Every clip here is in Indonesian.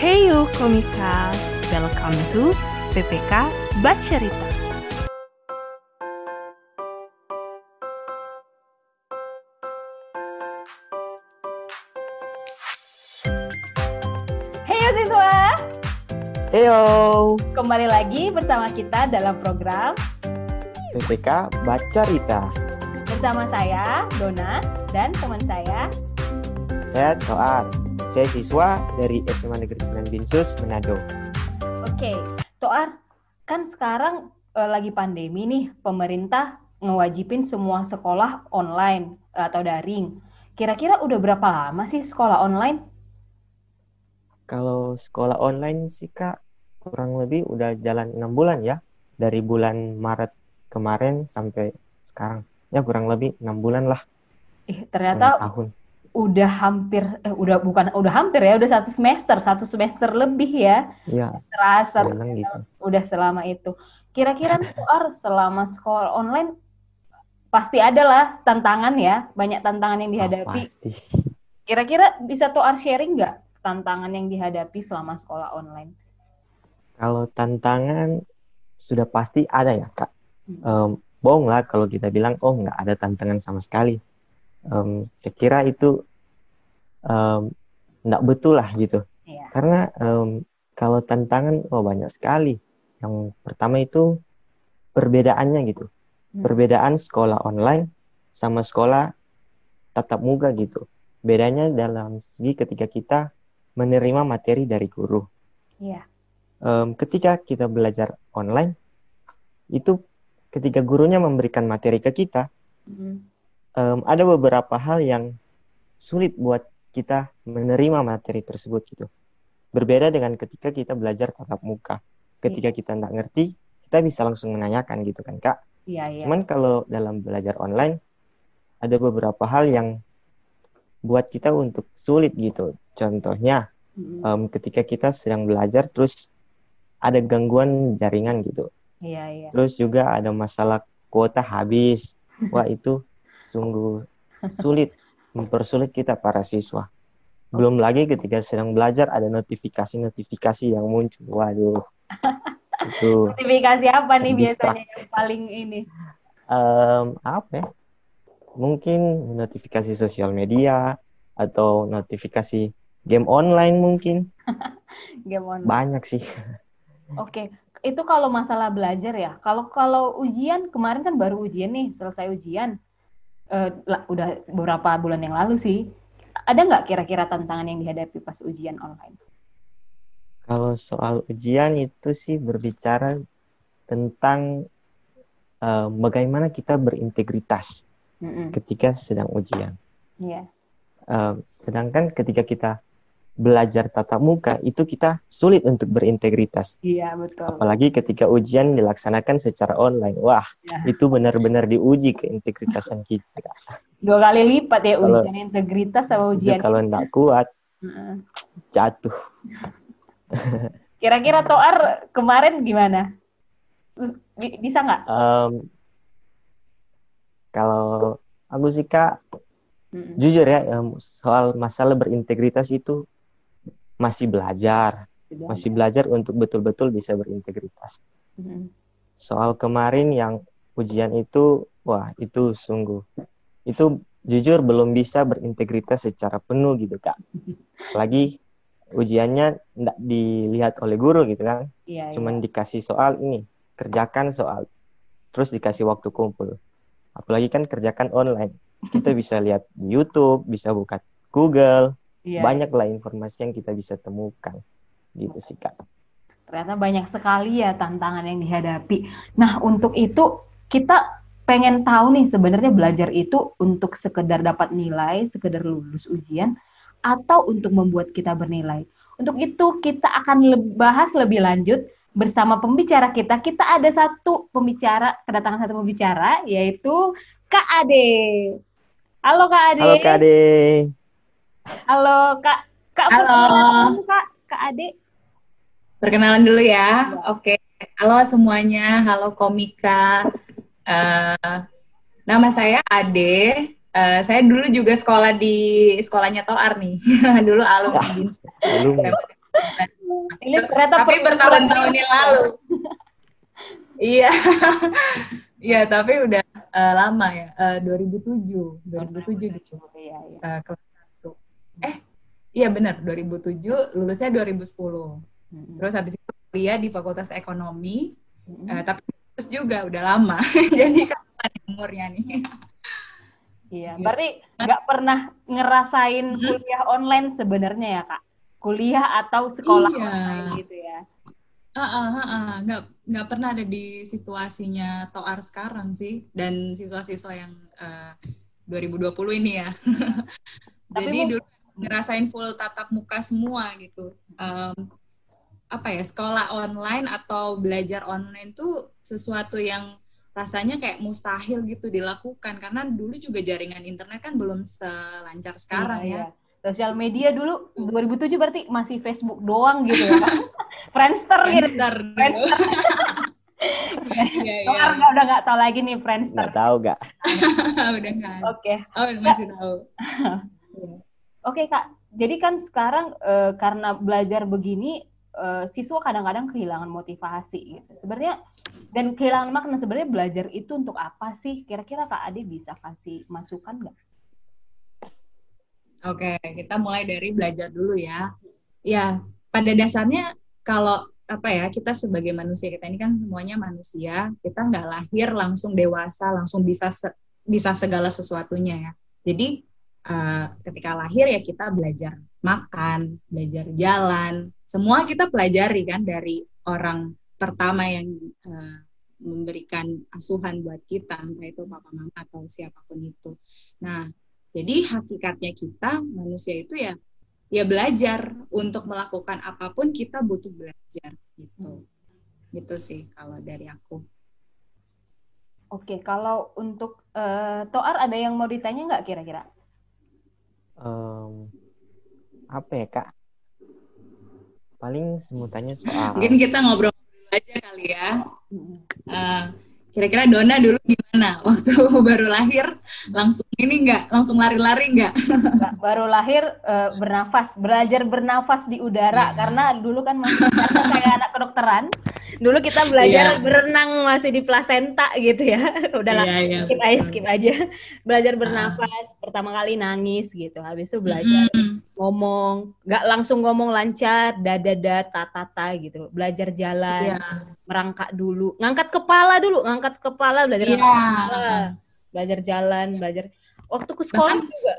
Hey you komika, welcome to PPK Bacerita. Heyo siswa, Heyo, kembali lagi bersama kita dalam program PPK Baca Rita. bersama saya Dona dan teman saya. Saya Toar. Saya siswa dari SMA Negeri 9 Binsus, Manado. Oke, Toar, kan sekarang eh, lagi pandemi nih, pemerintah ngewajibin semua sekolah online atau daring. Kira-kira udah berapa lama sih sekolah online? Kalau sekolah online sih Kak, kurang lebih udah jalan 6 bulan ya. Dari bulan Maret kemarin sampai sekarang. Ya kurang lebih 6 bulan lah. Setengah ternyata tahun. Udah hampir, eh, udah bukan, udah hampir ya, udah satu semester, satu semester lebih ya. Ya, Terasa gitu. udah selama itu. Kira-kira Toar, selama sekolah online pasti ada lah tantangan ya, banyak tantangan yang Oh, dihadapi. pasti. Kira-kira bisa Toar sharing nggak tantangan yang dihadapi selama sekolah online? Kalau tantangan sudah pasti ada ya Kak. Hmm. Em, bohong lah kalau kita bilang oh nggak ada tantangan sama sekali. Em, saya kira itu em, nggak betul lah gitu. Iya. Karena em, kalau tantangan oh banyak sekali. Yang pertama itu perbedaannya gitu. Hmm. Perbedaan sekolah online sama sekolah tatap muka gitu. Bedanya dalam segi ketika kita menerima materi dari guru. Iya. Em, ketika kita belajar online, itu ketika gurunya memberikan materi ke kita, Mm. Em, ada beberapa hal yang sulit buat kita menerima materi tersebut gitu. Berbeda dengan ketika kita belajar tatap muka. Ketika kita nggak ngerti, kita bisa langsung menanyakan gitu kan Kak. Iya, iya. Cuman kalau dalam belajar online, ada beberapa hal yang buat kita untuk sulit gitu. Contohnya, Mm. em, ketika kita sedang belajar terus ada gangguan jaringan gitu. Iya, iya. Terus juga ada masalah kuota habis. Wah, itu sungguh sulit mempersulit kita para siswa. Belum lagi ketika sedang belajar ada notifikasi-notifikasi yang muncul. Waduh. Itu Notifikasi apa nih Distract. biasanya yang paling ini? em, apa ya? Mungkin notifikasi sosial media atau notifikasi game online mungkin. Game online. Banyak sih. Oke, itu kalau masalah belajar ya. Kalau kalau ujian kemarin kan baru ujian nih, selesai ujian. Lah, udah beberapa bulan yang lalu sih. Ada nggak kira-kira tantangan yang dihadapi pas ujian online? Kalau soal ujian itu sih berbicara tentang eh, bagaimana kita berintegritas Mm-mm. ketika sedang ujian. Iya. Eh, sedangkan ketika kita belajar tatap muka itu kita sulit untuk berintegritas. Iya, betul. Apalagi ketika ujian dilaksanakan secara online. Wah, Ya. itu benar-benar diuji keintegritasan kita. Dua kali lipat ya Kalau- ujian integritas sama ujian. kalau nggak kuat Heeh. jatuh. Kira-kira Toar kemarin gimana? Bi- Bisa nggak? Em, kalau aku sih Kak, Mm-mm. jujur ya soal masalah berintegritas itu masih belajar, masih belajar untuk betul-betul bisa berintegritas. Mm-mm. Soal kemarin yang ujian itu, wah itu sungguh, itu jujur belum bisa berintegritas secara penuh gitu kak. Apalagi ujiannya nggak dilihat oleh guru gitu kan, Iya, iya. cuman dikasih soal ini, kerjakan soal, terus dikasih waktu kumpul. Apalagi kan kerjakan online, kita bisa lihat di YouTube, bisa buka Google, Iya. banyak lah informasi yang kita bisa temukan gitu sih kak. Ternyata banyak sekali ya tantangan yang dihadapi. Nah, untuk itu kita pengen tahu nih sebenarnya belajar itu untuk sekedar dapat nilai, sekedar lulus ujian, atau untuk membuat kita bernilai. Untuk itu kita akan bahas lebih lanjut bersama pembicara kita. Kita ada satu pembicara, kedatangan satu pembicara, yaitu Kak Ade. Halo Kak Ade. Halo Kak Ade. Halo Kak. Kak, Halo. Kak. Kak Ade. Perkenalan dulu ya. Oke. Halo semuanya. Halo komika. Eh, nama saya Ade. Eh, saya dulu juga sekolah di sekolahnya Toar nih. dulu alumni BINS. Belum. Ini ternyata tapi bertahun-tahun yang lalu. Iya. Iya, tapi udah eh, lama ya. Eh, 2007, 2007 di Iya, iya. eh, 1. Eh, iya benar, 2007, lulusnya 2010. Mm-mm. Terus habis itu kuliah di Fakultas Ekonomi, Mm-mm. eh, tapi terus juga udah lama. Jadi kapan umurnya nih? Iya, Gitu. berarti nggak pernah ngerasain Mhm. kuliah online sebenarnya ya kak? Kuliah atau sekolah Iya. online gitu ya? Ah, ah. nggak nggak pernah ada di situasinya Toar sekarang sih dan siswa-siswa yang eh, 2020 ini ya. Tapi Jadi dulu ngerasain full tatap muka semua gitu. Em, apa ya sekolah online atau belajar online tuh sesuatu yang rasanya kayak mustahil gitu dilakukan karena dulu juga jaringan internet kan belum selancar sekarang Iya, ya. iya. Sosial media dulu 2007 berarti masih Facebook doang gitu ya kak? Friendster gitu. Friendster. Friendster. Iya, iya. Toar nggak udah nggak tahu lagi nih Friendster. Nggak tahu gak? Udah nggak ada. Oke, Oh, masih tahu. Oke kak. Jadi kan sekarang eh, karena belajar begini, eh, siswa kadang-kadang kehilangan motivasi gitu. Sebenarnya dan kehilangan makna sebenarnya belajar itu untuk apa sih? Kira-kira kak Ade bisa kasih masukan nggak? Oke, kita mulai dari belajar dulu ya. Ya, pada dasarnya kalau apa ya kita sebagai manusia kita ini kan semuanya manusia, kita nggak lahir langsung dewasa, langsung bisa se- bisa segala sesuatunya ya. Jadi eh, ketika lahir ya kita belajar makan, belajar jalan, semua kita pelajari kan dari orang pertama yang eh, memberikan asuhan buat kita, entah itu papa mama atau siapa pun itu. Nah, jadi hakikatnya kita manusia itu ya ya belajar untuk melakukan apa pun kita butuh belajar gitu. Gitu sih kalau dari aku. Oke, kalau untuk eh, Toar ada yang mau ditanya nggak kira-kira? Em, apa ya kak? Paling semutannya soal Mungkin kita ngobrol aja kali ya. Eh, kira-kira Dona dulu gimana waktu baru lahir langsung ini nggak langsung lari-lari nggak? Nggak, baru lahir eh, bernafas, belajar bernafas di udara Iya. karena dulu kan masih saya anak kedokteran. Dulu kita belajar Iya. berenang masih di plasenta gitu ya. Udahlah, Iya, iya, skip aja, skip aja. Belajar bernafas, pertama kali nangis gitu. Habis itu belajar Mm, ngomong, nggak langsung ngomong lancar, dadada, tatata gitu. Belajar jalan, Iya. merangkak dulu, ngangkat kepala dulu, ngangkat kepala belajar ngangkat kepala. belajar jalan, belajar waktu ke sekolah Bahkan- juga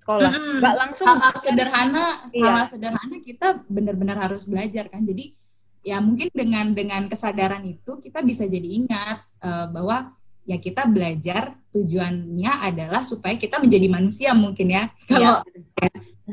sekolah, nggak langsung hal-hal sederhana Iya. hal-hal sederhana kita benar-benar harus belajar kan jadi ya mungkin dengan dengan kesadaran itu kita bisa jadi ingat eh, bahwa ya kita belajar tujuannya adalah supaya kita menjadi manusia mungkin ya kalau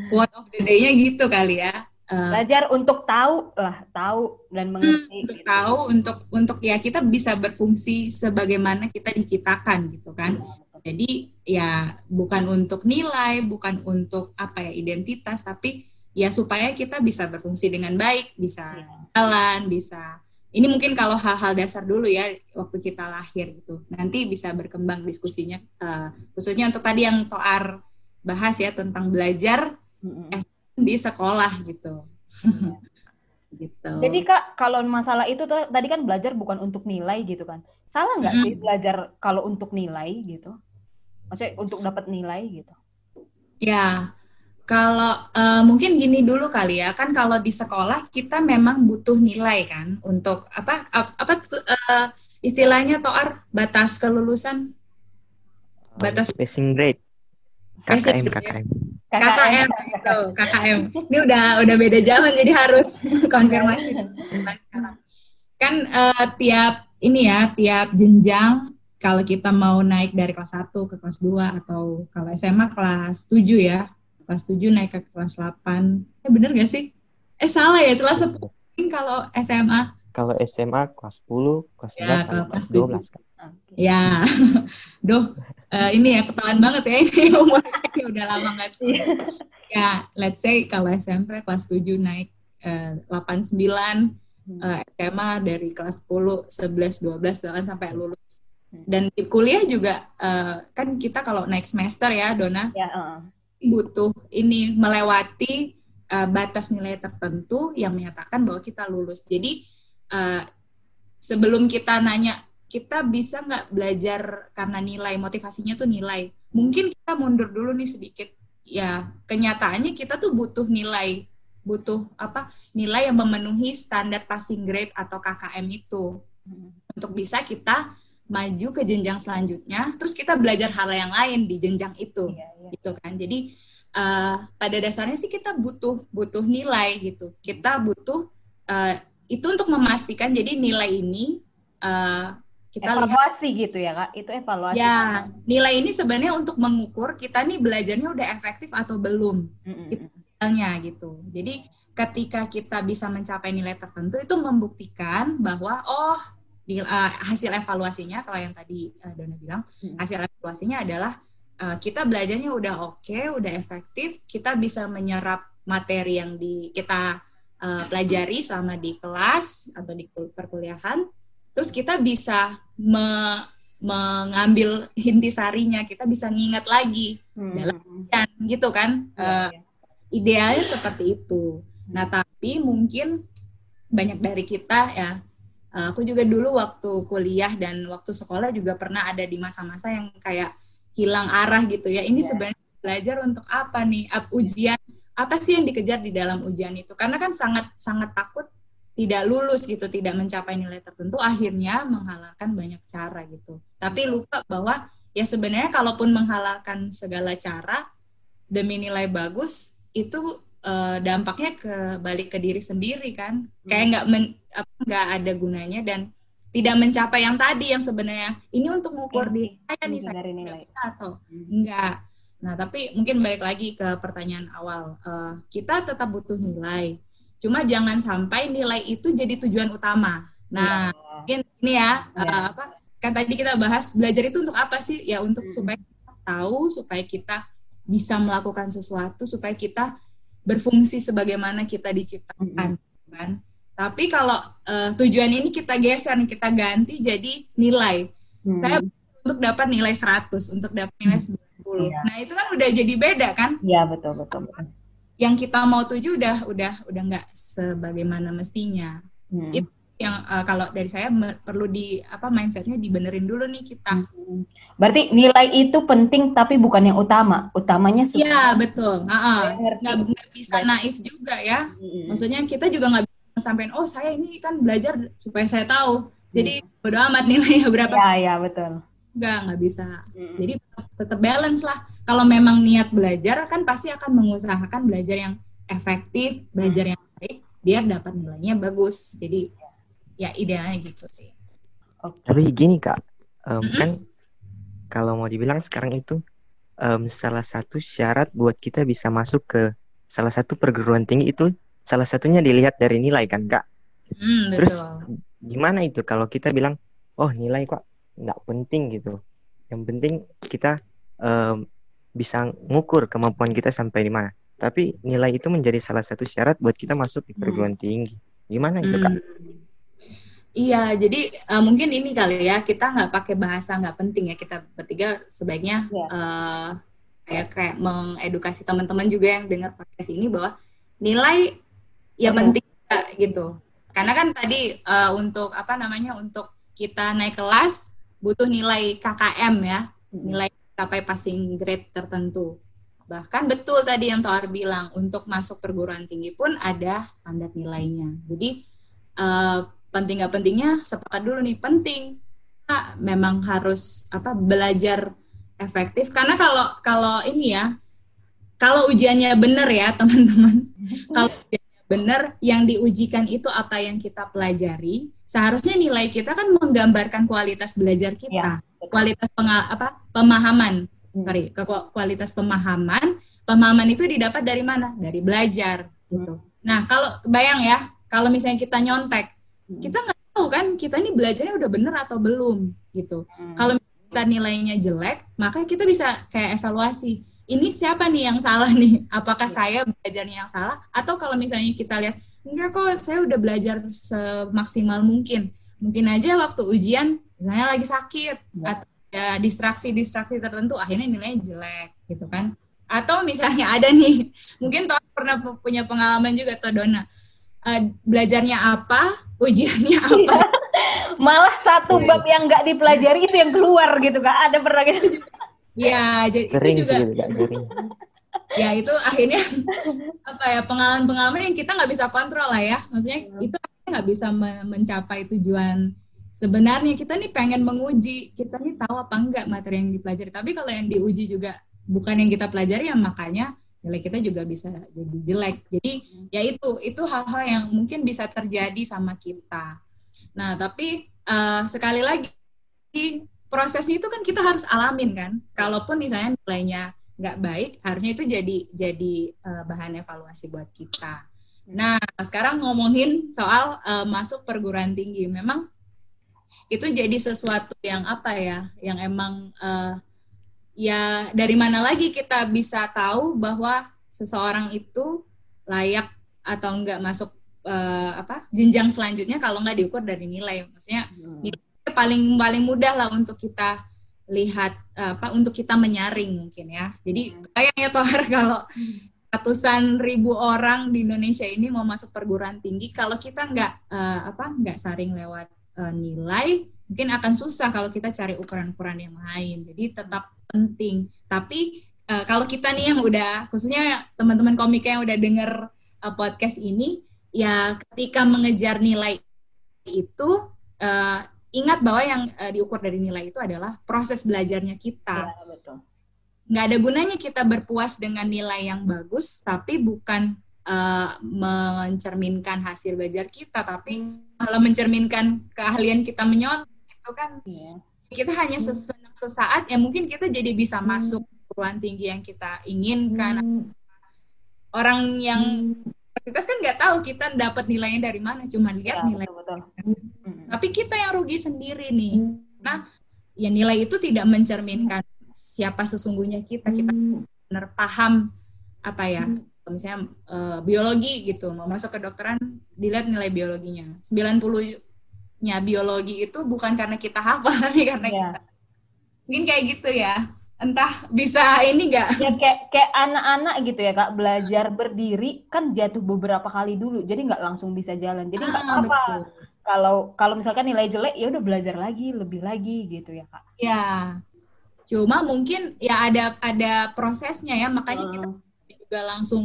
quote of the day-nya gitu kali ya Eh, belajar untuk tahu lah, tahu dan mengerti. untuk gitu. tahu untuk untuk ya kita bisa berfungsi sebagaimana kita diciptakan gitu kan jadi ya bukan untuk nilai bukan untuk apa ya identitas tapi ya supaya kita bisa berfungsi dengan baik bisa Iya. jalan bisa ini mungkin kalau hal-hal dasar dulu ya waktu kita lahir gitu nanti bisa berkembang diskusinya eh, khususnya untuk tadi yang Toar bahas ya tentang belajar Mm-mm. di sekolah gitu gitu Jadi kak, kalau masalah itu tuh, tadi kan belajar bukan untuk nilai gitu kan. Salah nggak Mm-mm. sih belajar kalau untuk nilai gitu? Maksudnya untuk dapat nilai gitu? Ya, kalau eh, mungkin gini dulu kali ya, kan kalau di sekolah kita memang butuh nilai kan untuk apa ap- apa eh, istilahnya toar batas kelulusan em, batas- passing grade. KKM. KKM. KKM gitu, KKM. Ini udah udah beda zaman jadi harus konfirmasi. Kan eh, tiap ini ya, tiap jenjang kalau kita mau naik dari kelas 1 ke kelas 2 atau kalau SMA kelas 7 ya. Kelas 7 naik ke kelas 8. Eh bener gak sih? Eh salah ya, kelas 10 kalau SMA. Kalau SMA kelas 10, kelas 11, Ya, sampai kalau kelas kelas 12 kan. Oke. Ya, duh, eh, ini ya ketahuan banget ya ini umurnya udah lama nggak sekolah. Ya, let's say kalau SMP kelas 7 naik eh, 8, 9, eh, SMA dari kelas 10, 11, 12 bahkan sampai lulus. Dan di kuliah juga eh, kan kita kalau naik semester ya, Dona, Ya, heeh. Butuh ini melewati uh, batas nilai tertentu yang menyatakan bahwa kita lulus. Jadi uh, sebelum kita nanya kita bisa nggak belajar karena nilai? Motivasinya tuh nilai. Mungkin kita mundur dulu nih sedikit. Ya kenyataannya kita tuh butuh nilai. Butuh apa? Nilai yang memenuhi standar passing grade atau KKM itu. Untuk bisa kita maju ke jenjang selanjutnya terus kita belajar hal yang lain di jenjang itu iya, iya. gitu kan. Jadi uh, pada dasarnya sih kita butuh butuh nilai gitu. Kita butuh uh, itu untuk memastikan jadi nilai ini uh, kita evaluasi lihat, gitu ya kak? Itu evaluasi ya nilai ini sebenarnya untuk mengukur kita nih belajarnya udah efektif atau belum mm-hmm. gitu. Jadi ketika kita bisa mencapai nilai tertentu itu membuktikan bahwa oh di, uh, hasil evaluasinya kalau yang tadi uh, Dona bilang mm-hmm. hasil evaluasinya adalah uh, kita belajarnya udah oke okay, udah efektif kita bisa menyerap materi yang di kita uh, pelajari selama di kelas atau di perkuliahan terus kita bisa me, mengambil intisarinya kita bisa ngingat lagi hmm. dalam ujian gitu kan ya, uh, idealnya seperti itu nah tapi mungkin banyak dari kita ya aku juga dulu waktu kuliah dan waktu sekolah juga pernah ada di masa-masa yang kayak hilang arah gitu ya ini ya. sebenarnya belajar untuk apa nih ujian apa sih yang dikejar di dalam ujian itu karena kan sangat sangat takut tidak lulus gitu, tidak mencapai nilai tertentu, akhirnya menghalalkan banyak cara gitu. Tapi lupa bahwa ya sebenarnya kalaupun menghalalkan segala cara demi nilai bagus, itu uh, dampaknya ke balik ke diri sendiri kan, kayak nggak nggak ada gunanya dan tidak mencapai yang tadi yang sebenarnya ini untuk mengukur diri saya nih saya nilai atau enggak. Nah tapi mungkin balik lagi ke pertanyaan awal, uh, kita tetap butuh nilai Cuma jangan sampai nilai itu jadi tujuan utama. Nah, ya. mungkin ini ya, ya. Uh, apa kan tadi kita bahas belajar itu untuk apa sih? Ya untuk hmm. supaya kita tahu, supaya kita bisa melakukan sesuatu, supaya kita berfungsi sebagaimana kita diciptakan, hmm. kan? Tapi kalau uh, tujuan ini kita geser, kita ganti jadi nilai. Hmm. Saya untuk dapat nilai 100, untuk dapat nilai 90. Hmm. Ya. Nah, itu kan udah jadi beda kan? Iya, betul, betul, betul yang kita mau tuju udah udah udah nggak sebagaimana mestinya. Hmm. Itu yang uh, kalau dari saya perlu di apa mindsetnya dibenerin dulu nih kita. Hmm. Berarti nilai itu penting tapi bukan yang utama. Utamanya Iya betul. Nggak nggak bisa naif juga ya. Hmm. Maksudnya kita juga nggak bisa sampein oh saya ini kan belajar supaya saya tahu. Jadi hmm. bodo amat nilainya berapa. Iya iya betul. Nggak nggak bisa. Hmm. Jadi tetap balance lah kalau memang niat belajar kan pasti akan mengusahakan belajar yang efektif, belajar hmm. yang baik biar dapat nilainya bagus. Jadi ya idealnya gitu sih. Okay. Tapi gini kak, um, mm -hmm. kan kalau mau dibilang sekarang itu um, salah satu syarat buat kita bisa masuk ke salah satu perguruan tinggi itu salah satunya dilihat dari nilai kan kak. Mm, Terus gimana itu kalau kita bilang oh nilai kok nggak penting gitu. Yang penting kita um, bisa ngukur kemampuan kita sampai di mana. Tapi nilai itu menjadi salah satu syarat buat kita masuk di perguruan hmm. tinggi. Gimana itu kak? Hmm. Iya, jadi uh, mungkin ini kali ya kita nggak pakai bahasa nggak penting ya kita bertiga sebaiknya yeah. Iya. uh, kayak kayak mengedukasi teman-teman juga yang dengar podcast ini bahwa nilai ya hmm. penting gitu. Karena kan tadi uh, untuk apa namanya untuk kita naik kelas butuh nilai KKM ya, nilai capai passing grade tertentu. Bahkan betul tadi yang Toar bilang, untuk masuk perguruan tinggi pun ada standar nilainya. Jadi uh, penting nggak pentingnya sepakat dulu nih penting. Nah, memang harus apa belajar efektif. Karena kalau kalau ini ya kalau ujiannya benar ya teman-teman. Kalau ujiannya benar yang diujikan itu apa yang kita pelajari seharusnya nilai kita kan menggambarkan kualitas belajar kita. Ya kualitas pengal apa pemahaman. Sorry ke kualitas pemahaman. Pemahaman itu didapat dari mana? Dari belajar gitu. Hmm. nah kalau bayang ya kalau misalnya kita nyontek. Kita nggak tahu kan kita ini belajarnya udah bener atau belum gitu. Hmm. kalau kita nilainya jelek maka kita bisa kayak evaluasi ini siapa nih yang salah nih? Apakah hmm. saya belajarnya yang salah? Atau kalau misalnya kita lihat enggak kok saya udah belajar semaksimal mungkin. Mungkin aja waktu ujian misalnya lagi sakit ya. atau ya distraksi-distraksi tertentu akhirnya nilainya jelek gitu kan. Atau misalnya ada nih mungkin toh pernah punya pengalaman juga toh Dona. Uh, belajarnya apa ujiannya apa? Malah satu bab yang nggak dipelajari itu yang keluar gitu kak. Ada pernah gitu? Ya jadi sering itu juga. sih sering. Ya itu akhirnya apa ya pengalaman-pengalaman yang kita nggak bisa kontrol lah ya. Maksudnya itu nggak bisa me- mencapai tujuan sebenarnya. Kita nih pengen menguji kita nih tahu apa enggak materi yang dipelajari. Tapi kalau yang diuji juga bukan yang kita pelajari ya makanya nilai kita juga bisa jadi jelek. Jadi ya itu itu hal-hal yang mungkin bisa terjadi sama kita. Nah tapi eh, sekali lagi prosesnya itu kan kita harus alamin kan. Kalaupun misalnya nilainya nggak baik harusnya itu jadi jadi eh, bahan evaluasi buat kita. Nah sekarang ngomongin soal eh, masuk perguruan tinggi. Memang itu jadi sesuatu yang apa ya yang emang eh, ya dari mana lagi kita bisa tahu bahwa seseorang itu layak atau enggak masuk eh, apa jenjang selanjutnya kalau nggak diukur dari nilai maksudnya paling paling mudah lah untuk kita lihat eh, apa untuk kita menyaring mungkin ya. Jadi kayaknya Tohar kalau ratusan ribu orang di Indonesia ini mau masuk perguruan tinggi kalau kita nggak eh, apa nggak saring lewat eh, nilai mungkin akan susah kalau kita cari ukuran-ukuran yang lain. Jadi tetap penting. Tapi eh, kalau kita nih yang udah khususnya teman-teman komika yang udah denger eh, podcast ini ya ketika mengejar nilai itu eh, ingat bahwa yang eh, diukur dari nilai itu adalah proses belajarnya kita. Ya, betul. Nggak ada gunanya kita berpuas dengan nilai yang bagus, tapi bukan eh, mencerminkan hasil belajar kita, tapi malah mencerminkan keahlian kita menyontek itu kan Iya. Kita hanya sesenang sesaat ya mungkin kita jadi bisa masuk perguruan tinggi yang kita inginkan. Orang yang universitas kan nggak tahu kita dapat nilainya dari mana, cuma lihat Ya, nilai betul, betul. Mm. tapi kita yang rugi sendiri nih. Nah, ya nilai itu tidak mencerminkan siapa sesungguhnya kita. Kita benar paham apa ya, misalnya eh, biologi gitu, mau masuk ke dokteran dilihat nilai biologinya. 90-nya biologi itu bukan karena kita hafal, tapi karena Iya. kita mungkin kayak gitu ya. Entah bisa ini enggak? Ya kayak kayak anak-anak gitu ya kak belajar berdiri kan jatuh beberapa kali dulu jadi nggak langsung bisa jalan jadi nggak Ah, apa-apa betul. kalau kalau misalkan nilai jelek ya udah belajar lagi lebih lagi gitu ya kak. Ya. Cuma mungkin ya ada ada prosesnya ya, makanya kita Hmm. juga langsung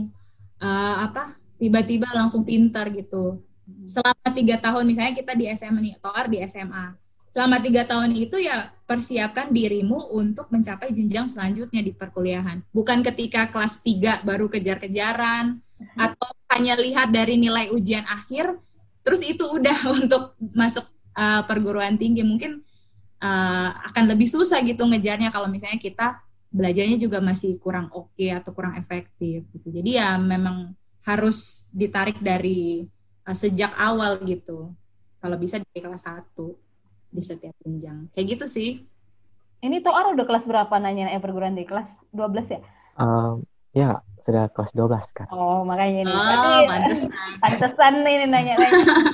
eh, apa tiba-tiba langsung pintar gitu selama tiga tahun misalnya kita di SMA nih Toar di SMA selama tiga tahun itu ya persiapkan dirimu untuk mencapai jenjang selanjutnya di perkuliahan. Bukan ketika kelas 3 baru kejar-kejaran atau hanya lihat dari nilai ujian akhir terus itu udah untuk masuk eh, perguruan tinggi. Mungkin eh, akan lebih susah gitu ngejarnya kalau misalnya kita belajarnya juga masih kurang oke atau kurang efektif gitu. Jadi ya memang harus ditarik dari uh, sejak awal gitu. Kalau bisa dari kelas 1 di setiap jenjang. Kayak gitu sih. Ini Toar udah kelas berapa nanya eh perguruan tinggi kelas 12 ya? Em, ya sudah kelas 12 kan Oh makanya ini. Oh, Berarti pantesan. pantesan nih nanya nanya.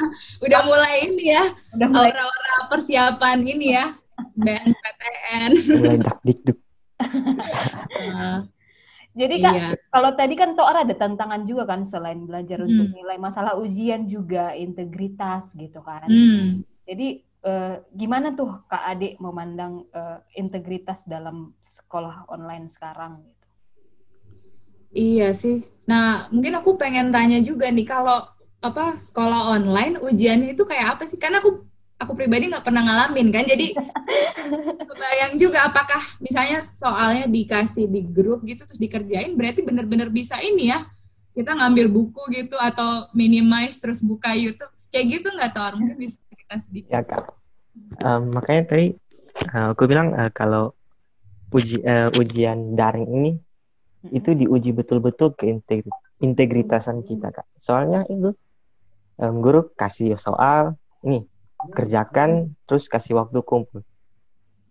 Udah mulai ini ya, Udah mulai aura-aura persiapan ini ya. BNPTN. mulai dak dikduk Uh, Jadi kak iya. kalau tadi kan Toar ada tantangan juga kan selain belajar untuk Hmm. nilai masalah ujian juga integritas gitu kan. Hmm. Jadi eh, gimana tuh Kak Adik memandang eh, integritas dalam sekolah online sekarang gitu? Iya sih. Nah, mungkin aku pengen tanya juga nih kalau apa sekolah online ujiannya itu kayak apa sih? Karena aku aku pribadi nggak pernah ngalamin kan. Jadi kebayang juga apakah misalnya soalnya dikasih di grup gitu terus dikerjain berarti bener-bener bisa ini ya. Kita ngambil buku gitu atau minimize terus buka YouTube. Kayak gitu nggak tahu mungkin bisa cerita sedikit. ya kak Em, makanya tadi eh, aku bilang eh, kalau uji eh, ujian daring ini itu diuji betul-betul ke integri- integritasan kita kak soalnya itu em, guru kasih soal ini kerjakan terus kasih waktu kumpul.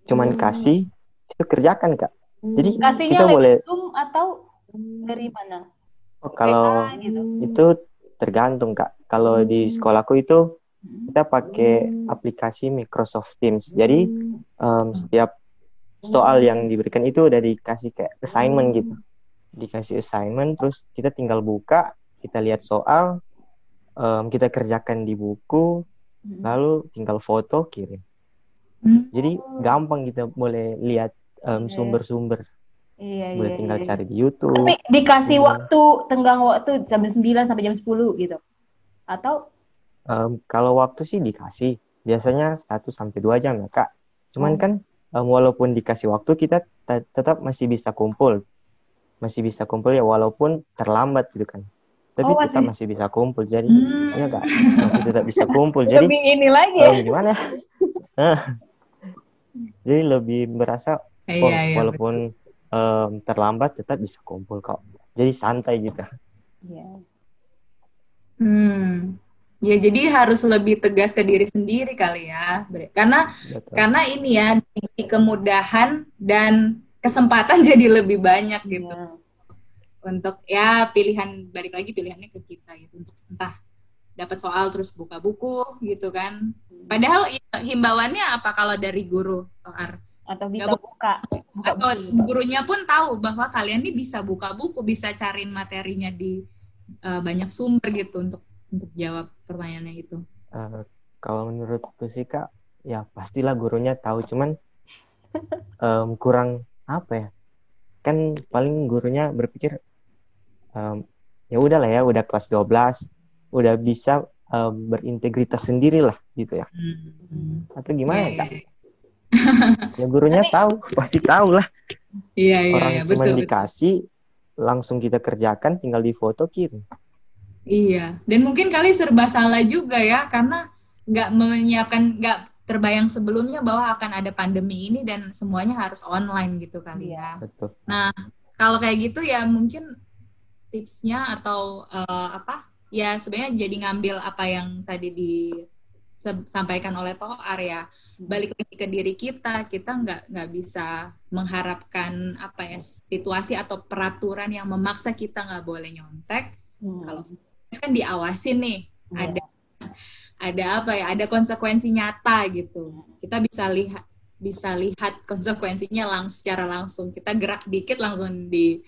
Cuman Hmm. kasih itu kerjakan kak. Jadi Kasihnya kita boleh Zoom atau dari mana? oh, kalau gitu. itu tergantung kak. Kalau di sekolahku itu kita pakai aplikasi Microsoft Teams. Jadi em, setiap soal yang diberikan itu udah dikasih kayak assignment gitu. Dikasih assignment terus kita tinggal buka kita lihat soal em, kita kerjakan di buku Lalu tinggal foto kirim Hmm. jadi gampang kita boleh lihat em, Oke. sumber-sumber Iya, boleh iya, tinggal iya. cari di YouTube Tapi dikasih Hmm. waktu tenggang waktu jam 9 sampai jam 10 gitu. Atau Em, kalau waktu sih dikasih biasanya 1 sampai 2 jam ya kak cuman Oh. kan em, walaupun dikasih waktu kita te- tetap masih bisa kumpul masih bisa kumpul ya walaupun terlambat gitu kan tapi Oh, tetap masih- bisa kumpul jadi Hmm. ya kak masih tetap bisa kumpul jadi lebih ini lagi ya? em, gimana Nah, jadi lebih merasa oh Iya, iya. walaupun em, terlambat tetap bisa kumpul kok jadi santai gitu Iya. Hmm. Ya jadi harus lebih tegas ke diri sendiri kali ya. Karena Betul. karena ini ya di kemudahan dan kesempatan jadi lebih banyak gitu Iya. Untuk ya pilihan balik lagi pilihannya ke kita gitu untuk entah dapat soal terus buka buku gitu kan. Padahal himbauannya apa kalau dari guru OR? Atau bisa buka. buka Atau buku. gurunya pun tahu bahwa kalian nih bisa buka buku, bisa cariin materinya di eh, banyak sumber gitu untuk untuk jawab pertanyaannya itu. Eh, kalau menurutku sih kak, ya pastilah gurunya tahu, cuman em, kurang apa ya? Kan paling gurunya berpikir em, ya udahlah ya, udah kelas 12, udah bisa em, berintegritas sendiri lah gitu ya. Hmm. Atau gimana Iya, ya kak? iya, Ya gurunya tahu, pasti tahu lah. Iya, iya, Orang iya, cuma betul, betul. dikasih, langsung kita kerjakan, tinggal di foto kirim. Iya, dan mungkin kali serba salah juga ya, karena nggak menyiapkan, nggak terbayang sebelumnya bahwa akan ada pandemi ini dan semuanya harus online gitu kali ya. Betul. Kalau kayak gitu ya mungkin tipsnya atau eh, apa? Ya sebenarnya jadi ngambil apa yang tadi disampaikan oleh Toar ya. Balik lagi ke diri kita, kita nggak nggak bisa mengharapkan apa ya situasi atau peraturan yang memaksa kita nggak boleh nyontek. Hmm. Kalau kan diawasin nih, Iya. ada ada apa ya? Ada konsekuensi nyata gitu. Kita bisa lihat bisa lihat konsekuensinya lang secara langsung. Kita gerak dikit langsung di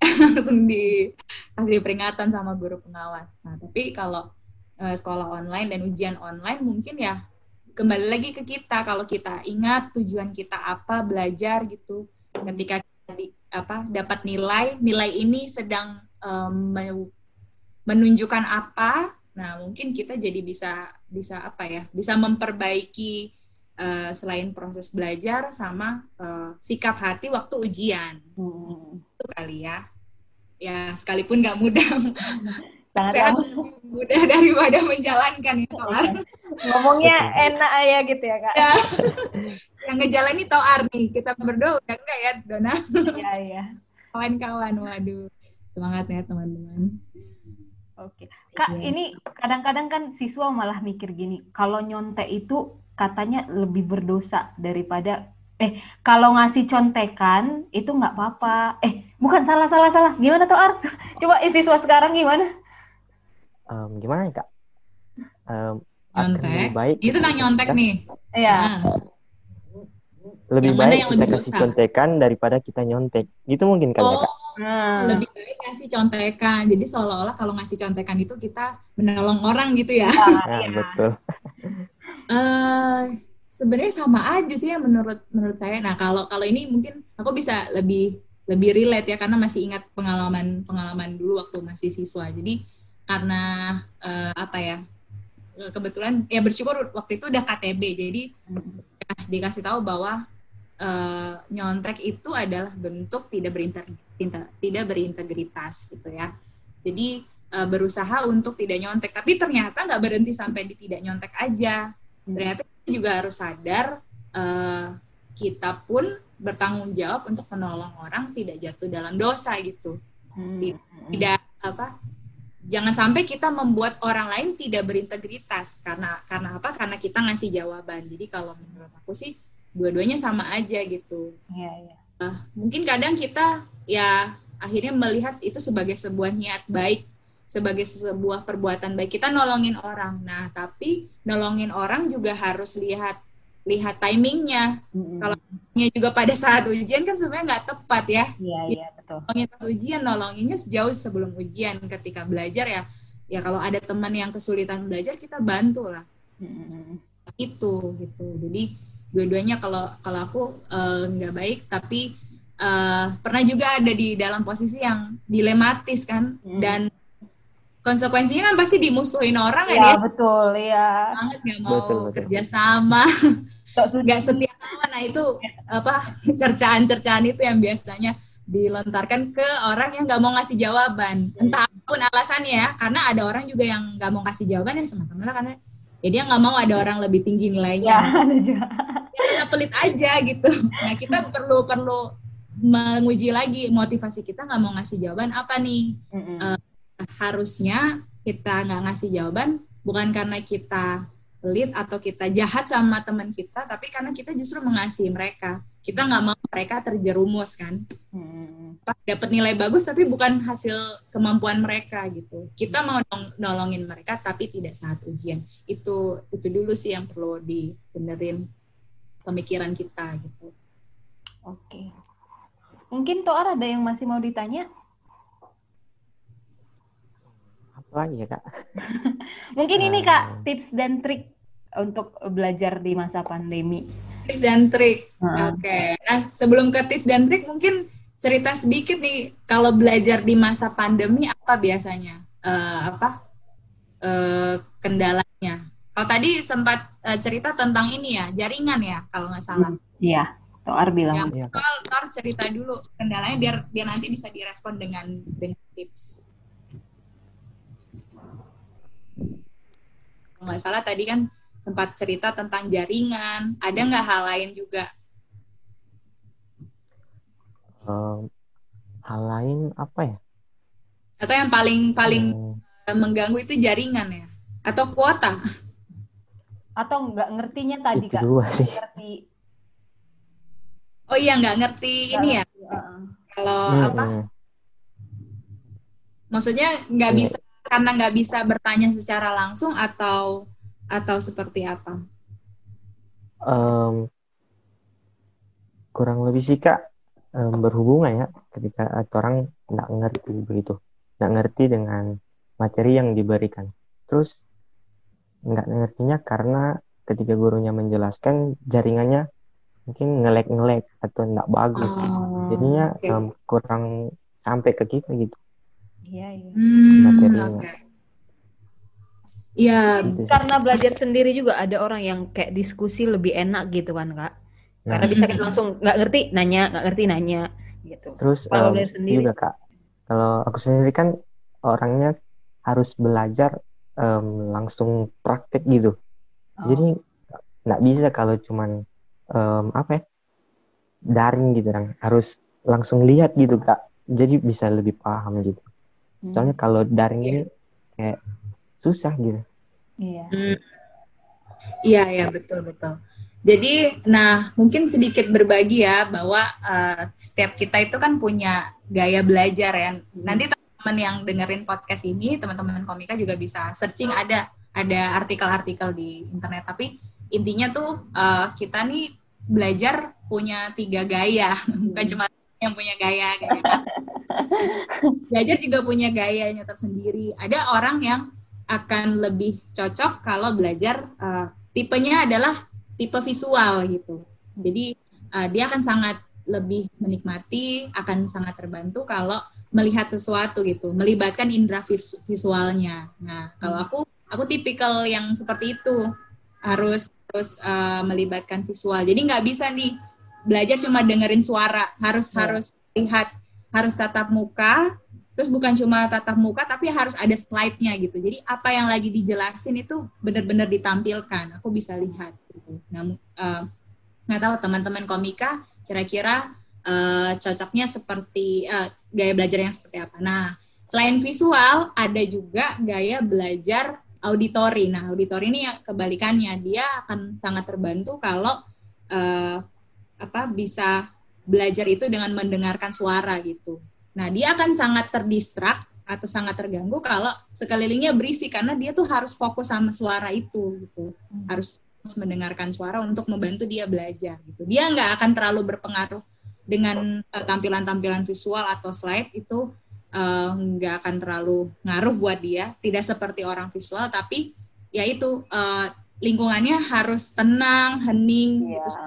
langsung dikasih peringatan sama guru pengawas. Nah, tapi kalau eh, sekolah online dan ujian online mungkin ya kembali lagi ke kita kalau kita ingat tujuan kita apa belajar gitu ketika di- apa dapat nilai nilai ini sedang me- menunjukkan apa nah mungkin kita jadi bisa bisa apa ya bisa memperbaiki eh, selain proses belajar sama eh, sikap hati waktu ujian. Hmm. itu kali ya. Ya sekalipun nggak mudah. Sangat sehat mudah daripada menjalankan itu Toar Ngomongnya enak ya gitu ya kak. ya. Yang ngejalani Toar nih. Kita berdua udah enggak ya Dona? Iya iya. kawan-kawan waduh. Semangat ya teman-teman. Oke. Kak, Iya. ini kadang-kadang kan siswa malah mikir gini, kalau nyontek itu katanya lebih berdosa daripada eh kalau ngasih contekan itu nggak apa-apa. Eh, bukan salah salah salah. Gimana tuh Ar? Coba siswa sekarang gimana? Em, gimana ya kak? Em, akan nyontek lebih baik itu tentang ketika nyontek kita- nih Iya. Nah, lebih Yang mana baik yang kita lebih kasih dosa? contekan daripada kita nyontek. Gitu mungkin kali ya, oh Kak? Nah, lebih baik ngasih contekan jadi seolah-olah kalau ngasih contekan itu kita menolong orang gitu ya Nah, iya. betul. Eh sebenarnya sama aja sih ya menurut menurut saya. Nah kalau kalau ini mungkin aku bisa lebih lebih relate ya karena masih ingat pengalaman pengalaman dulu waktu masih siswa. Jadi karena eh, apa ya kebetulan ya bersyukur waktu itu udah KTB jadi ya, dikasih tahu bahwa eh, nyontek itu adalah bentuk tidak berinter tinta- tidak berintegritas gitu ya. Jadi eh, berusaha untuk tidak nyontek tapi ternyata nggak berhenti sampai di tidak nyontek aja ternyata kita juga harus sadar eh, kita pun bertanggung jawab untuk menolong orang tidak jatuh dalam dosa gitu. Hmm. tidak apa jangan sampai kita membuat orang lain tidak berintegritas. Karena karena apa? Karena kita ngasih jawaban. Jadi kalau menurut aku sih dua-duanya sama aja gitu. Iya, iya. mungkin kadang kita ya akhirnya melihat itu sebagai sebuah niat baik sebagai sebuah perbuatan baik kita nolongin orang nah tapi nolongin orang juga harus lihat lihat timingnya Hmm. Kalau juga pada saat ujian kan sebenarnya nggak tepat ya. Iya, iya, betul. Nolongin pas ujian, nolonginnya sejauh sebelum ujian ketika belajar ya. Ya kalau ada teman yang kesulitan belajar kita bantu lah. Mm-mm. Itu gitu. Jadi dua-duanya kalau kalau aku eh, nggak baik tapi eh, pernah juga ada di dalam posisi yang dilematis kan Hmm. dan konsekuensinya kan pasti dimusuhin orang ya Iya, dia betul, iya. banget nggak mau Betul, betul. kerjasama nggak setia kawan nah itu apa cercaan-cercaan itu yang biasanya dilontarkan ke orang yang nggak mau ngasih jawaban entah apa pun alasannya ya karena ada orang juga yang nggak mau kasih jawaban ya semata-mata karena ya dia nggak mau ada orang lebih tinggi Ya, nilainya ada juga. ya udah pelit aja gitu nah kita perlu perlu menguji lagi motivasi kita nggak mau ngasih jawaban apa nih Mm-mm. Harusnya kita nggak ngasih jawaban bukan karena kita pelit atau kita jahat sama teman kita, tapi karena kita justru mengasihi mereka. Kita nggak mau mereka terjerumus kan. Apa, dapat nilai bagus tapi bukan hasil kemampuan mereka gitu. Kita mau nol- nolongin mereka tapi tidak saat ujian. Itu itu dulu sih yang perlu dibenerin pemikiran kita gitu. Oke. Mungkin Toar ada yang masih mau ditanya? Apa lagi ya kak? Mungkin ini Hmm. Kak, tips dan trik untuk belajar di masa pandemi. Tips dan trik. Nah, Oke, nah sebelum ke tips dan trik mungkin cerita sedikit nih kalau belajar di masa pandemi apa biasanya Eh, apa eh, kendalanya? Kalau tadi sempat eh, cerita tentang ini ya jaringan ya kalau nggak salah. Iya, Toar bilang. Yang Iya, ntar cerita dulu kendalanya biar biar nanti bisa direspon dengan dengan tips. Nggak salah tadi kan sempat cerita tentang jaringan. Ada nggak hal lain juga? Em, hal lain apa ya? Atau yang paling paling Em, mengganggu itu jaringan ya? Atau kuota? Atau nggak ngertinya tadi itu Kak? dua sih. Ngerti. Oh iya nggak ngerti ini ya? Heeh. Kalau Hmm, apa? hmm. Maksudnya nggak Iya. bisa karena nggak bisa bertanya secara langsung atau atau seperti apa? Em, kurang lebih sih kak em, berhubungan ya ketika orang nggak ngerti begitu nggak ngerti dengan materi yang diberikan terus nggak ngertinya karena ketika gurunya menjelaskan jaringannya mungkin ngelek-ngelek atau nggak bagus Oh, jadinya oke. em, kurang sampai ke kita gitu Iya, iya. Hmm, materinya. Iya, Gitu. Karena belajar sendiri juga ada orang yang kayak diskusi lebih enak gitu kan Kak. Nah, Karena bisa kita langsung nggak ngerti nanya, nggak ngerti nanya gitu. Terus Kalau em, belajar sendiri. juga kak, kalau aku sendiri kan orangnya harus belajar em, langsung praktek gitu. Oh. Jadi nggak bisa kalau cuman em, apa ya daring gitu kan, harus langsung lihat gitu kak. Jadi bisa lebih paham gitu. Hmm. Soalnya kalau daring Iya. ini kayak susah gitu. Iya. Hmm. Iya, ya betul betul. Jadi, nah mungkin sedikit berbagi ya bahwa eh, setiap kita itu kan punya gaya belajar ya. Nanti teman-teman yang dengerin podcast ini, teman-teman komika juga bisa searching ada ada artikel-artikel di internet. Tapi intinya tuh eh, kita nih belajar punya tiga gaya, bukan cuma yang punya gaya gaya. belajar juga punya gayanya tersendiri. Ada orang yang akan lebih cocok kalau belajar uh, tipenya adalah tipe visual gitu. Jadi uh, dia akan sangat lebih menikmati, akan sangat terbantu kalau melihat sesuatu gitu, melibatkan indera vis- visualnya. Nah, kalau aku aku tipikal yang seperti itu harus harus uh, melibatkan visual. Jadi nggak bisa nih belajar cuma dengerin suara, harus Ya. harus lihat, harus tatap muka, terus bukan cuma tatap muka tapi harus ada slide-nya gitu. Jadi apa yang lagi dijelasin itu benar-benar ditampilkan. Aku bisa lihat gitu. Nah, eh, nggak tahu teman-teman komika kira-kira eh, cocoknya seperti eh, gaya belajar yang seperti apa. Nah, selain visual ada juga gaya belajar auditori. Nah, auditori ini yang kebalikannya, dia akan sangat terbantu kalau eh, apa bisa belajar itu dengan mendengarkan suara gitu. Nah, dia akan sangat terdistrak atau sangat terganggu kalau sekelilingnya berisik karena dia tuh harus fokus sama suara itu gitu. Harus mendengarkan suara untuk membantu dia belajar gitu. Dia nggak akan terlalu berpengaruh dengan uh, tampilan-tampilan visual atau slide itu uh, nggak akan terlalu ngaruh buat dia. Tidak seperti orang visual, tapi ya itu uh, lingkungannya harus tenang, hening, Iya. gitu,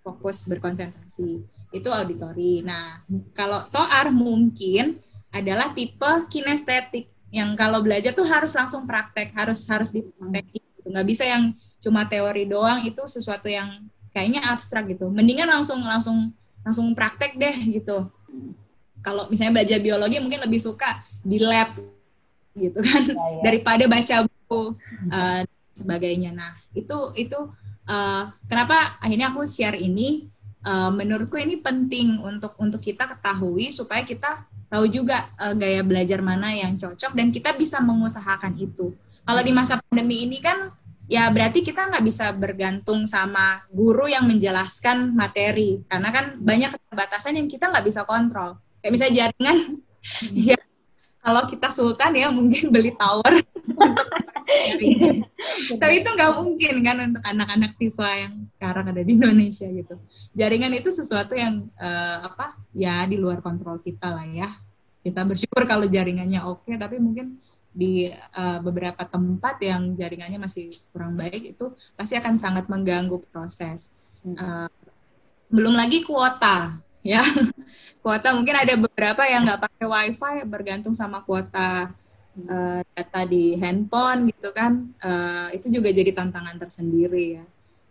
fokus berkonsentrasi. Itu auditori. Nah, kalau toar mungkin adalah tipe kinestetik yang kalau belajar tuh harus langsung praktek, harus harus dipraktekin. Gitu. Nggak bisa yang cuma teori doang itu sesuatu yang kayaknya abstrak gitu. Mendingan langsung langsung langsung praktek deh gitu. Kalau misalnya belajar biologi mungkin lebih suka di lab gitu kan Iya, iya. daripada baca buku uh, sebagainya. Nah itu itu uh, kenapa akhirnya aku share ini. Uh, menurutku ini penting untuk untuk kita ketahui supaya kita tahu juga uh, gaya belajar mana yang cocok dan kita bisa mengusahakan itu. Kalau di masa pandemi ini kan ya berarti kita nggak bisa bergantung sama guru yang menjelaskan materi karena kan banyak keterbatasan yang kita nggak bisa kontrol. Kayak misalnya jaringan, ya kalau kita sultan ya mungkin beli tower untuk. Tapi itu nggak mungkin kan untuk anak-anak siswa yang sekarang ada di Indonesia gitu. Jaringan itu sesuatu yang eh, apa ya di luar kontrol kita lah ya. Kita bersyukur kalau jaringannya oke, tapi mungkin di eh, beberapa tempat yang jaringannya masih kurang baik itu pasti akan sangat mengganggu proses. Eh, belum lagi kuota ya kuota mungkin ada beberapa yang nggak pakai wifi bergantung sama kuota eh, data di handphone gitu kan Eh, itu juga jadi tantangan tersendiri ya.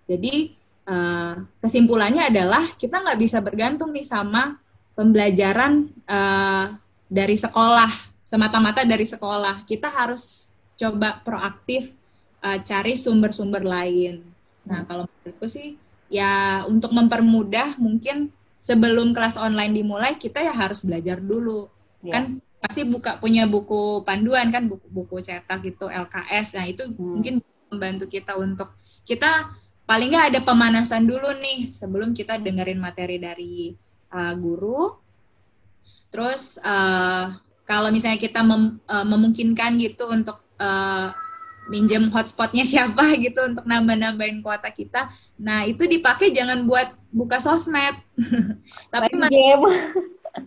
Jadi eh, kesimpulannya adalah kita nggak bisa bergantung nih sama pembelajaran eh, dari sekolah semata-mata dari sekolah. Kita harus coba proaktif eh, cari sumber-sumber lain. Nah kalau menurutku sih ya untuk mempermudah mungkin sebelum kelas online dimulai kita ya harus belajar dulu. Iya. kan pasti buka punya buku panduan kan buku buku cetak gitu LKS nah itu mungkin membantu kita untuk kita paling nggak ada pemanasan dulu nih sebelum kita dengerin materi dari uh, guru. Terus uh, kalau misalnya kita mem- uh, memungkinkan gitu untuk uh, minjem hotspotnya siapa gitu untuk nambah-nambahin kuota kita nah itu dipakai jangan buat buka sosmed. Tapi game.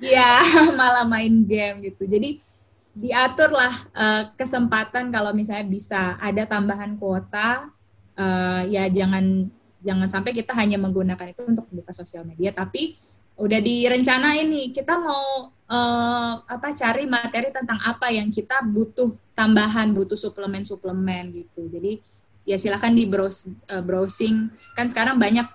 Iya, malah main game gitu. Jadi diaturlah eh, kesempatan kalau misalnya bisa ada tambahan kuota, eh, ya jangan jangan sampai kita hanya menggunakan itu untuk buka sosial media, tapi udah direncanain nih kita mau eh, apa cari materi tentang apa yang kita butuh tambahan, butuh suplemen-suplemen gitu. Jadi ya silakan di browse, browsing kan sekarang banyak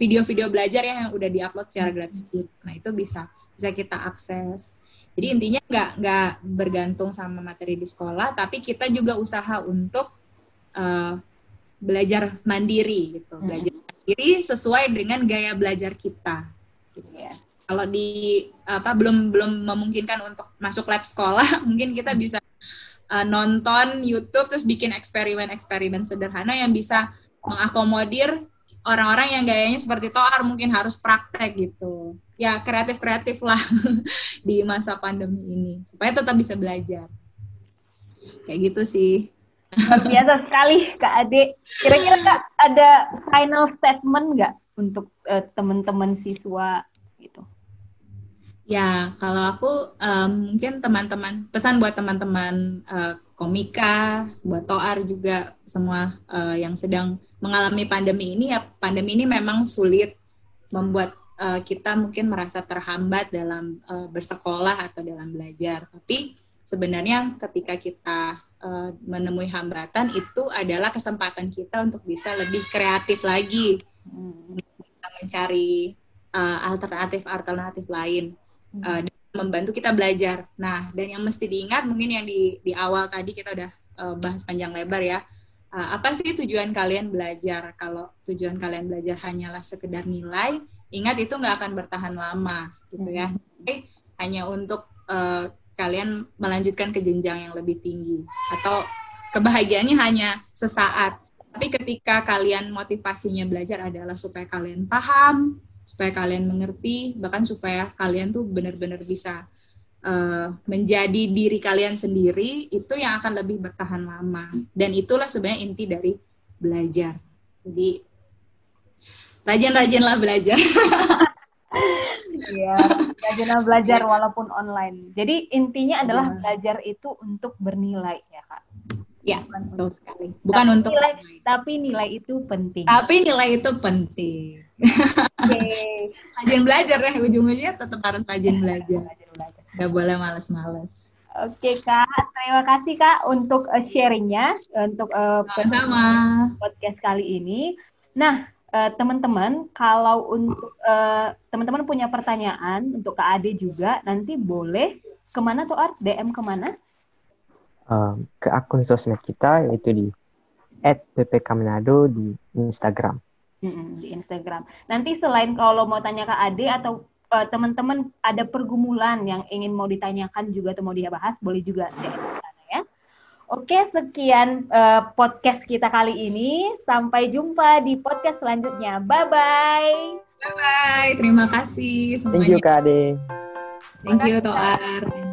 video-video belajar ya yang udah diupload secara gratis nah itu bisa bisa kita akses jadi intinya nggak nggak bergantung sama materi di sekolah tapi kita juga usaha untuk eh, belajar mandiri gitu belajar mandiri sesuai dengan gaya belajar kita gitu. Iya. kalau di apa belum belum memungkinkan untuk masuk lab sekolah mungkin kita bisa uh, nonton YouTube terus bikin eksperimen-eksperimen sederhana yang bisa mengakomodir orang-orang yang gayanya seperti Toar mungkin harus praktek gitu. Ya kreatif-kreatif lah di masa pandemi ini supaya tetap bisa belajar. Kayak gitu sih. Luar biasa sekali Kak Ade. Kira-kira Kak ada final statement nggak untuk eh, teman-teman siswa gitu? Ya, kalau aku em, mungkin teman-teman pesan buat teman-teman eh, komika, buat Toar juga semua eh, yang sedang mengalami pandemi ini ya pandemi ini memang sulit membuat eh, kita mungkin merasa terhambat dalam eh, bersekolah atau dalam belajar. Tapi sebenarnya ketika kita eh, menemui hambatan itu adalah kesempatan kita untuk bisa lebih kreatif lagi kita mencari uh, alternatif-alternatif lain uh, dan membantu kita belajar. Nah, dan yang mesti diingat mungkin yang di di awal tadi kita udah uh, bahas panjang lebar ya. Uh, apa sih tujuan kalian belajar? Kalau tujuan kalian belajar hanyalah sekedar nilai, ingat itu nggak akan bertahan lama, gitu ya. Oke, hanya untuk uh, kalian melanjutkan ke jenjang yang lebih tinggi atau kebahagiaannya hanya sesaat. Tapi ketika kalian motivasinya belajar adalah supaya kalian paham, supaya kalian mengerti, bahkan supaya kalian tuh benar-benar bisa uh, menjadi diri kalian sendiri, itu yang akan lebih bertahan lama. Dan itulah sebenarnya inti dari belajar. Jadi rajin-rajinlah belajar. Iya, rajinlah belajar walaupun online. Jadi intinya adalah Iya. belajar itu untuk bernilai ya kak. ya, betul sekali. Bukan Tapi untuk nilai, tapi nilai itu penting. Tapi nilai itu penting. Oke. Rajin belajar ya, ujung-ujungnya tetap harus rajin belajar. Belajar, belajar. Gak boleh males-males. Oke kak, terima kasih kak untuk eh, sharingnya untuk eh, Sama-sama. podcast kali ini. Nah, eh, teman-teman, kalau untuk eh, teman-teman punya pertanyaan untuk Kak Ade juga, nanti boleh ke mana tuh Art? DM ke mana? Um, ke akun sosmed kita yaitu di @ppkmanado di Instagram. Mm-mm, di Instagram. Nanti selain kalau mau tanya Kak Ade atau eh, teman-teman ada pergumulan yang ingin mau ditanyakan juga atau mau dibahas, boleh juga DM ke. Oke, sekian eh, podcast kita kali ini. Sampai jumpa di podcast selanjutnya. Bye-bye. Bye, terima kasih Thank you semuanya. Kak Ade. Thank you, Toar.